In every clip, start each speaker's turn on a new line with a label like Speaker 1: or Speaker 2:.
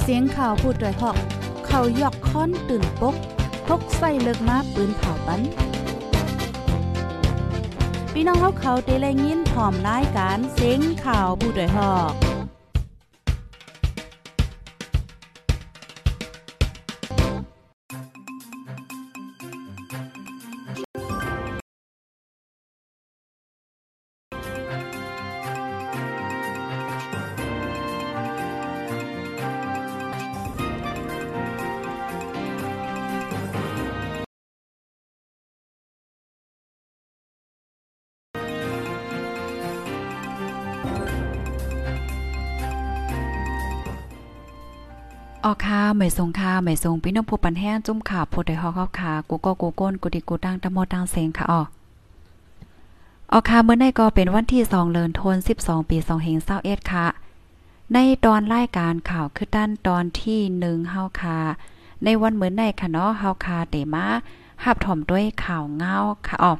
Speaker 1: เสียงข่าวพูดด้วยหอก เขายอกค้อนตื่นปกพกใส่เลิกมาปืนเผาปันพี่น้องเขาเขาเตะแลยินพร้อมรายการเสียงข่าวผู้ด้วยหอก
Speaker 2: ออค่ะไม่ทรงค่ะไม่ทรงพี่น้องผู้ปันแห้งจุ่มขาโพดได้ฮอกค่ะกูก็กูก้นกูดิกูตั้งตะโมตั้งเสงค่ะออออค่ะเมื่อในก็เป็นวันที่2เลินทน12 ปี2เฮง21ค่ะ ในตอนรายการข่าวคือด้านตอนที่1เฮาค่ะ ในวันเหมือนในค่ะเนาะเฮาค่ะเตมาหับถ่อมด้วยข่าวเงาค่ะออ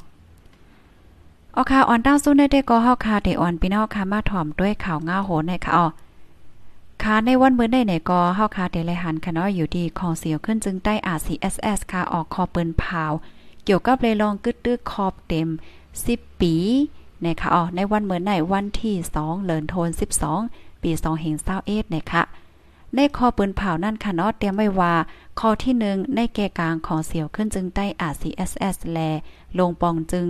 Speaker 2: ออค่ะออนตั้งสู้ในได้ก็เฮาค่ะเตออนพี่น้องค่ะมาถ่อมด้วยข่าวเงาโหในค่ะออ ค่ะในวันเมื่อได้ไหนก็เฮาค่ะเดลหันค่ะเนาะอยู่ดีของเสียวขึ้นจึงได้ RCSS ค่ะออกคอเปิ้นพาว เกี่ยวกับเลยลองกึดตึกขอบเต็ม 10 ปีนะคะอ๋อในวันเมื่อไหนวันที่ 2เลินโทน12 ปี2เฮง21นะคะ ในคอปืนเผานั่นค่ะเนาะเตรียมไว้ว่าข้อที่1ในแก่กลางของเสียวขึ้นจึงใต้ RCSS แล ลงปองจึง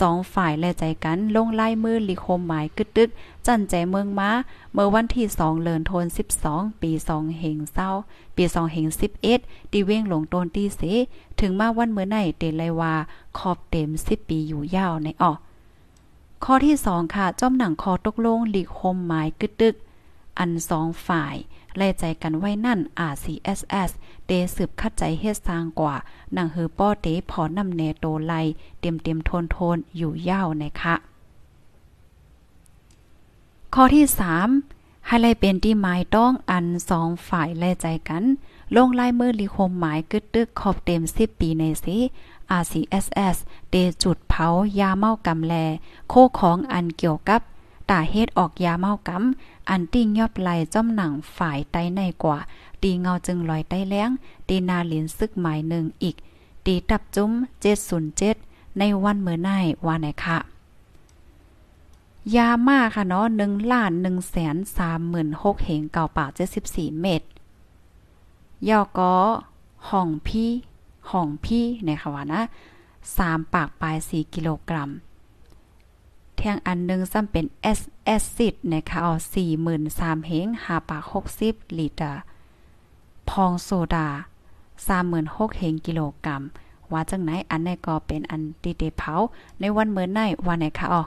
Speaker 2: สองฝ่ายแลใจกัน ลงไลายมือลิคมหมายกึดตึก จันใจเมืองม้า เมื่อวันที่2เลินโทน12ปี2เหงเศร้า ปี2เหง11ตีเว้งหลงโตนตีเส ถึงมาวันเมื่อไหนเตไลว่าขอบเต็ม10ปีอยู่ยาวในออกข้อที่2ค่ะ จ้อมหนังคอตกลงลิโคมหมายกึดตึก อันสองฝ่าย แลใจกันไว้นั่น RCSS เดสืบคัดใจเฮ็ดสร้างกว่าหนังหือป้อเตพอนำแนโตไลเต็มเต็มทนทนอยู่ยาวนะคะข้อที่ 3 ให้ไลเป็นที่หมายต้องอันสองฝ่ายแลใจกัน ลงลายมือลิคมหมายกึดตึกขอบเต็ม 10 ปีในสิ RCSS เดจุดเผายาเมากำแล โคของอันเกี่ยวกับ ตาเฮ็ดออกยาเมากำอันติ้งยอบไหลจ้อมหนังฝ่ายใต้ในกว่า ตีเงาจึงลอยใต้แล้ง ตีนาหลินซึกหมายหนึ่งอีก ตีตับจุ้ม707ในวันเมื่อไนว่าไหนคะยามาค่ะเนาะ1ล้าน1แสน36,000เหงเก่าปาก74เม็ดยอกอห้องพี่ห้องพี่นะคะว่านะ3ปากปลาย4กิโลกรัม ทียงอันนึงซ้ำเป็นแอสแอซิดนะคะเอา43,000เฮง5ปาก 60 ลิตร พองโซดา 36,000เฮงกิโลกรัม ว่าจังไหนอันไหนก็เป็นอันตีเตเผา ในวันเมื่อไหนวันไหนคะอ๋อ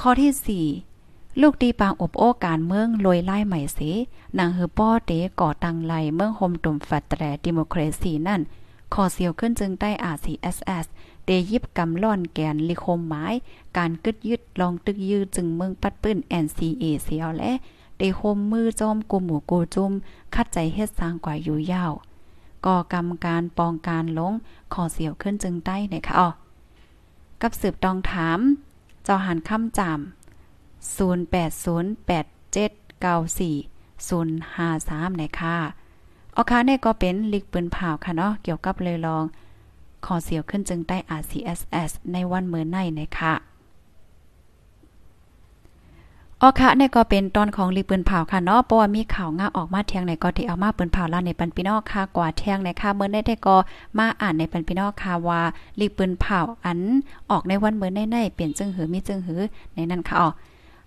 Speaker 2: ข้อที่ 4 ลูกดีปางอบโอการเมืองลอยไล่ใหม่เสนางฮือป้อเตก่อตังไลเมืองโฮมตุ่มฟัดแตรดิโมครซีนั่นขอเสียวขึ้นจึงได้ RCSS เอสเอส ตยิบกำล่อนแกนลิคมหมาย การกึดยึดลองตึกยืดจึงเมืองปัดปื้น NCA เสียวและเดโฮมมือจอมกุมหมูกูจุมคัดใจเฮ็ดสร้างกว่าอยู่ยาวก่อกรรมการปองการลงขอเสียวขึ้นจึงได้นะคะอ๋อกับสืบตองถามเจ้าหันคำจาม0808794053นะคะออค่ะนี่ก็เป็นลิกปืนเผาค่ะเนาะเกี่ยวกับเลยลอง ขอเสียวขึ้นจึงได้ RCSS ในวันเมื่อในนะคะออค่ะเนี่ยก็เป็นตอนของลีปืนเผาค่ะเนาะเพราะว่ามีข่าวง่าออกมาเที่ยงในก็ที่เอามาปืนเผาล่าในปันพี่น้องค่ะกว่าเที่ยงในะคะเมื่อได้ได้ก็มาอ่านในปันพี่น้องค่ะว่าลีปืนเผาอันออกในวันเมื่อในในเปลี่ยนจึงหือมีจึงหือในนั้นค่ะอ๋อ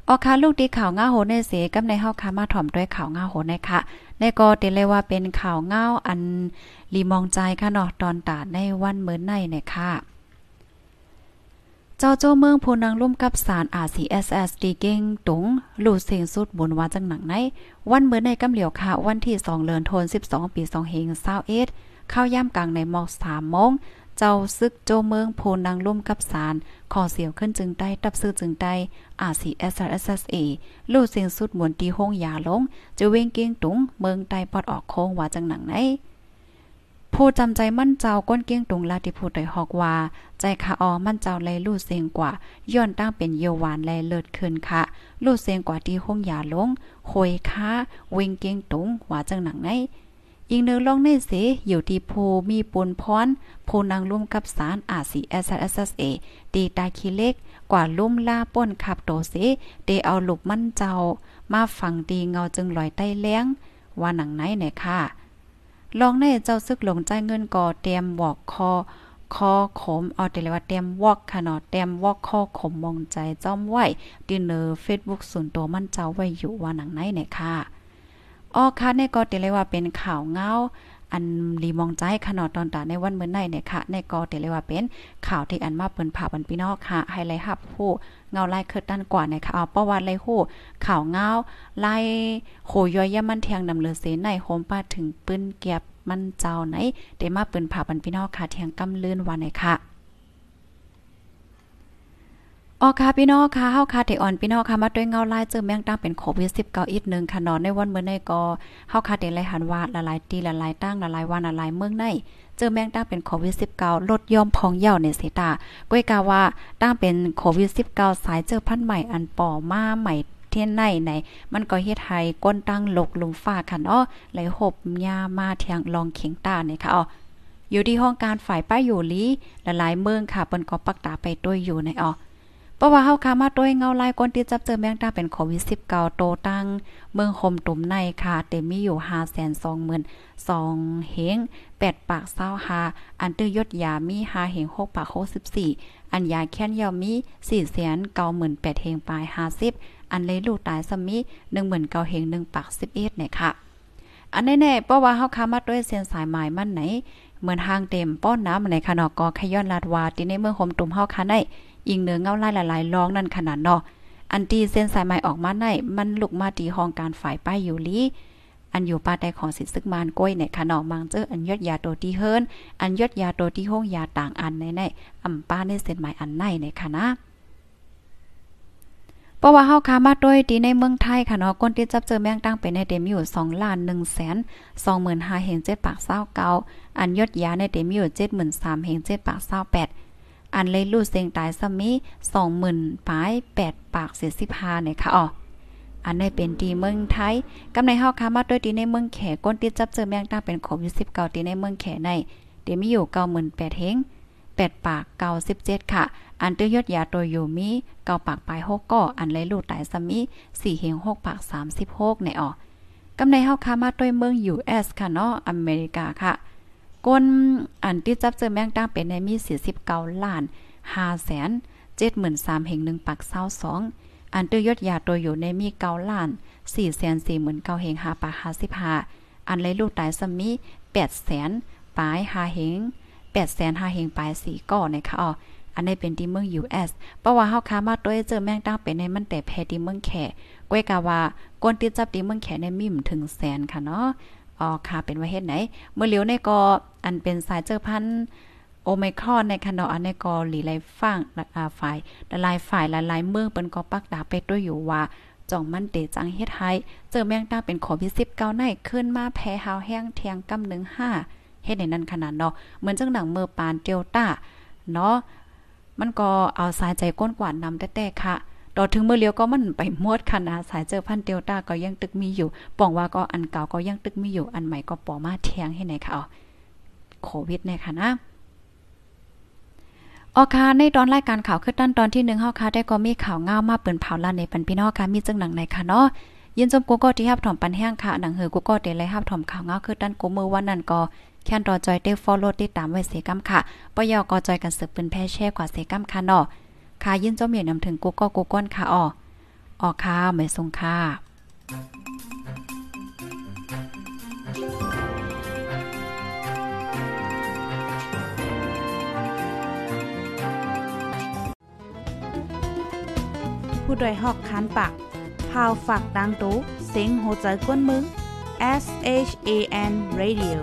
Speaker 2: ออค่ะลูกดีข่าวง่าโหในเสกับในเฮาค่ะมาถ่อมด้วยข่าวง่าโหในค่ะในก็เตเลยว่าเป็นข่าวง่าอันลีมองใจค่ะเนาะตอนตาในวันเมื่อในเนี่ยค่ะเจ้าโจ้เมืองพูนังร่วมกับสาร RCSS ดีเก่งตุงลู่เสียงสุดบุญว่าจังหนังในวันเมื่อในกำเหลียวค่ะ วันที่ 2 เดือนธันวาคม12 ปี2เฮง21เข้าย่ำกลางในหมอก3โมง เจ้าซึกโจเมืองโพนังร่วมกับสารขอเสียวขึ้นจึงได้ตับซื้อจึงได้ RCSSA ลู่เสียงสุดหมวนตีห้องยาลง จะเว้งเกียงตุงเมืองใต้ปอดออกโค้งว่าจังหนังไหนผู้จำใจมั่นเจ้าก้นเกี้ยงตุงลาติพูดได้ฮอกว่า ใจคาออมั่นเจ้าไลลู่เสียงกว่า ย้อนตั้งเป็นเยวานแลเลิศขึ้นค่ะ ลูกเสียงกว่าที่ห้องยาลงหอยค้าเวงเกียงตุงว่าจังหนังไหน อีกหนึ่งลองในเสอยู่ที่ภูมีปุนพรภูนางร่วมกับสารอาซีเอสเอสเอตีตาคีเล็กกว่าลุ่มล่าป้นขับโตเสเดเอาหลูกมั่นเจ้า มาฝังดีเงาจึงลอยใต้แล้ง ว่าหนังไหนเนี่ยค่ะ ลองในเจ้าซึกหลงใจเงินก่อเตรียมบอกคอคอขมเอาแต่เลยว่าเต็มวอกค่ะเนาะเต็มวอกคอขมมองใจจ้อมไหวดินเนอร์ Facebook ส่วนตัวมั่นเจ้าไว้อยู่ว่าหนังไหนเนี่ยค่ะ ออค่ะในก็เตเลยว่าเป็นข่าวเงาอันรีมองใจขนาดตอนตาในวันเมื่อไหนเนี่ยค่ะ ในกอเตเลยว่าเป็นข่าวที่อันมาเปิ้นผ่าบันพี่น้องค่ะ ให้ไลท์ฮับผู้เงาไล่เคิดด้านกว่าเนี่ยค่ะเอาประวัติไล่ฮู้ข่าวเงาไล่โหย่อยยมันแทงนำเลือเสในโฮมป้าถึงปืนเก็บมันเจ้าไหนได้มาเปิ้นผ่าบันพี่น้องค่ะเทียงกำลื่นวันไหนค่ะ ออค่ะพี่น้องค่ะเฮาค่ะที่อ่อนพี่น้องค่ะมาด้วยเงาลายเจอแมงตั้งเป็นโควิด19อีกนึงค่ะนอนในวันเมื่อในก็เฮาค่ะได้ไลหันว่าละลายตีละลายตั้งละลายวันละลายเมืองในเจอแมงตั้งเป็นโควิด19ลดยอมพองเย่าในเสตาก้อยกาว่าตั้งเป็นโควิด19สายเจอพันใหม่อันป่อมาใหม่เทียนในไหนมันก็เฮ็ดให้ก้นตั้งหลกลุมฟ้าค่ะเนาะไหลหบยามาเทียงลองเข็งตาเนี่ยค่ะอ๋ออยู่ที่ห้องการฝ่ายป้ายอยู่ลีละลายเมืองค่ะเปิ้นก็ปักตาไปด้วยอยู่ในอ๋อ เพราะว่าเฮาคามาโดยเงาลายคนที่จับเจอแมงดาเป็นโควิด19โตตั้งเมืองคมตุ่มในค่ะเต็มมีอยู่520,000เฮง8ปาก25อันตื้อยศยามี5เฮง6ปาก64อันยาแค้นยาวมี4แสน98เฮงปลาย50อันเลยลูกตายซะมี19,000เฮง1ปาก11เนี่ยค่ะอันแน่ๆเพราะว่าเฮาคามาด้วยเส้นสายหมายมันไหน เหมือนห้างเต็มป้อนน้ำในคะนอกอขย้อนลาดวาที่ในเมืองคมตุ่มเฮาคาได้ อิงเนื้อเงาไล่หลายๆร้องนั่นขนาดเนาะอันตีเส้นสายไม้ออกมาในมันลุกมาตีห้องการฝ่ายป้ายอยู่ลีอันอยู่ปาแต่ของสิซึกมานก้อยในขนอมังเจออันยอดยาโตที่เฮิรนอันยอดยาโตที่ห้องยาต่างอันในในอำป้าในเส้นไม้อันในในค่ะนะเพราะว่าเฮาคามาด้วยดีในเมืองไทยค่ะเนาะคนที่จับเจอแมงตั้งเป็นในเต็มอยู่2ล้าน1แสน25,000เฮง7ปาก29อันยอดยาในเต็มอยู่73,000เฮง7ปาก28 อันเลยลูดเสียงตายซะมี20,000ปลาย8ปาก45เนี่ยค่ะอ๋ออันนี้เป็นดีเมืองไทยกำในเฮาค้ามาด้วยดีในเมืองแขก้นติดจับเจอแมงตาเป็นโควิด19ตีในเมืองแขในเดี๋ยวมีอยู่98เฮง8ปาก97ค่ะ อันตื้อยอดยาตัวอยู่มี9ปากปลาย6ก็อันเลยลูดตายซะมี4เฮง6ปาก36ในอ๋อกำในเฮาค้ามาด้วยเมือง US ค่ะเนาะอเมริกาค่ะ ก้นอันที่จับเจอแมงตั้งเป็นในมี49ล้าน5แสน73,000แห่ง1ปัก22อันตื้อยศยาตัวอยู่ในมี9ล้าน4แสน49,000แห่ง5ปัก55อันเลยลูกตายซะมี8แสนปลาย5แห่ง8แสน5แห่งปลาย4ก่อนะคะอ๋ออันนี้เป็นที่เมือง US เพราะว่าเฮาค้ามาตัวเจอแม่งตั้งเป็นในมันแต่แพ้ที่เมืองแขกก้วยกาว่าก้นที่จับที่เมืองแขกในมีมถึงแสนค่ะเนาะ อ๋อค่ะเป็นว่าเฮ็ดไหน เมื่อเลียวในก็อันเป็นสายเจอพันโอไมครอนในคันดออันในกอหลีไลฟังอ่าฝ่ายละลายฝ่ายละลายเมืองเปิ้นก็ปักดาไปด้วยอยู่ว่าจ่องมันเตจังเฮ็ดให้เจอแมงดาเป็นขอพิสิบเก้าในขึ้นมาแพ้หาวแห้งเทียงกำหนึ่งห้าเฮ็ดในนั้นขนาดเนาะเหมือนจังหนังเมือปานเดลต้าเนาะมันก็เอาสายใจก้นกว่านำแต่ๆค่ะ ต่อถึงเมื่อเลี้ยวก็มันไปมวดค่ะนะสายเจอพันเดลต้าก็ยังตึกมีอยู่ป้องว่าก็อันเก่าก็ยังตึกมีอยู่อันใหม่ก็ปอมาแทงให้ไหนค่ะโควิดเนี่ยค่ะนะออคาในตอนรายการข่าวคือตั้นตอนที่1เฮาค่ะได้ก็มีข่าวง่ามาเปิ้นเผาลั่นในปันพี่น้องค่ะมีจังหนังในค่ะเนาะยินจมกูก็ที่ฮับถอมปันแห้งค่ะหนังเหือกูก็เตเลยฮับถอมข่าวง่าคือตั้นกูมือวันนั้นก็แค่นรอจอยได้ฟอลโล่ติดตามไว้เสกำค่ะปยอก็จอยกันสืบปืนแพ่แช่กว่าเสกำค่ะเนาะ ค่ะยินจมเหมียนำถึงกูก็กูก้นค่ะอ๋อออกค่ะไม่ทรงค่ะ
Speaker 1: ผู้ดยหอกคานปากพาวฝากดังตู้เซ็งโหใจกวนมึง S H A N Radio